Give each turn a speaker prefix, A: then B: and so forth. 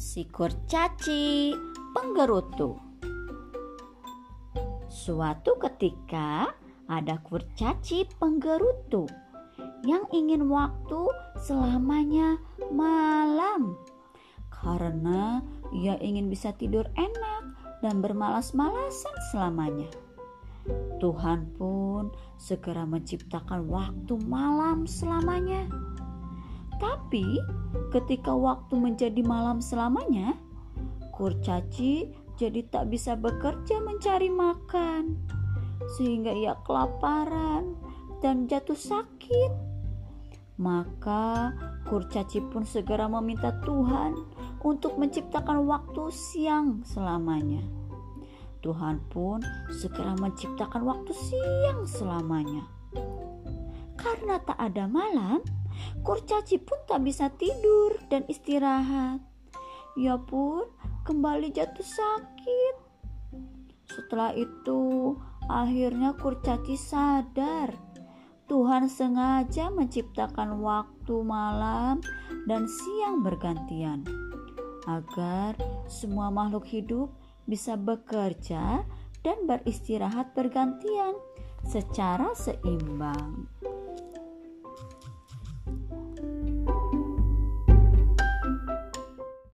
A: Si kurcaci penggerutu. Suatu ketika ada kurcaci penggerutu yang ingin waktu selamanya malam karena ia ingin bisa tidur enak dan bermalas-malasan selamanya. Tuhan pun segera menciptakan waktu malam selamanya. Tapi ketika waktu menjadi malam selamanya, kurcaci jadi tak bisa bekerja mencari makan, sehingga ia kelaparan dan jatuh sakit. Maka kurcaci pun segera meminta Tuhan untuk menciptakan waktu siang selamanya. Tuhan pun segera menciptakan waktu siang selamanya. Karena tak ada malam, kurcaci pun tak bisa tidur dan istirahat. Ia pun kembali jatuh sakit. Setelah itu, akhirnya kurcaci sadar Tuhan sengaja menciptakan waktu malam dan siang bergantian agar semua makhluk hidup bisa bekerja dan beristirahat bergantian secara seimbang.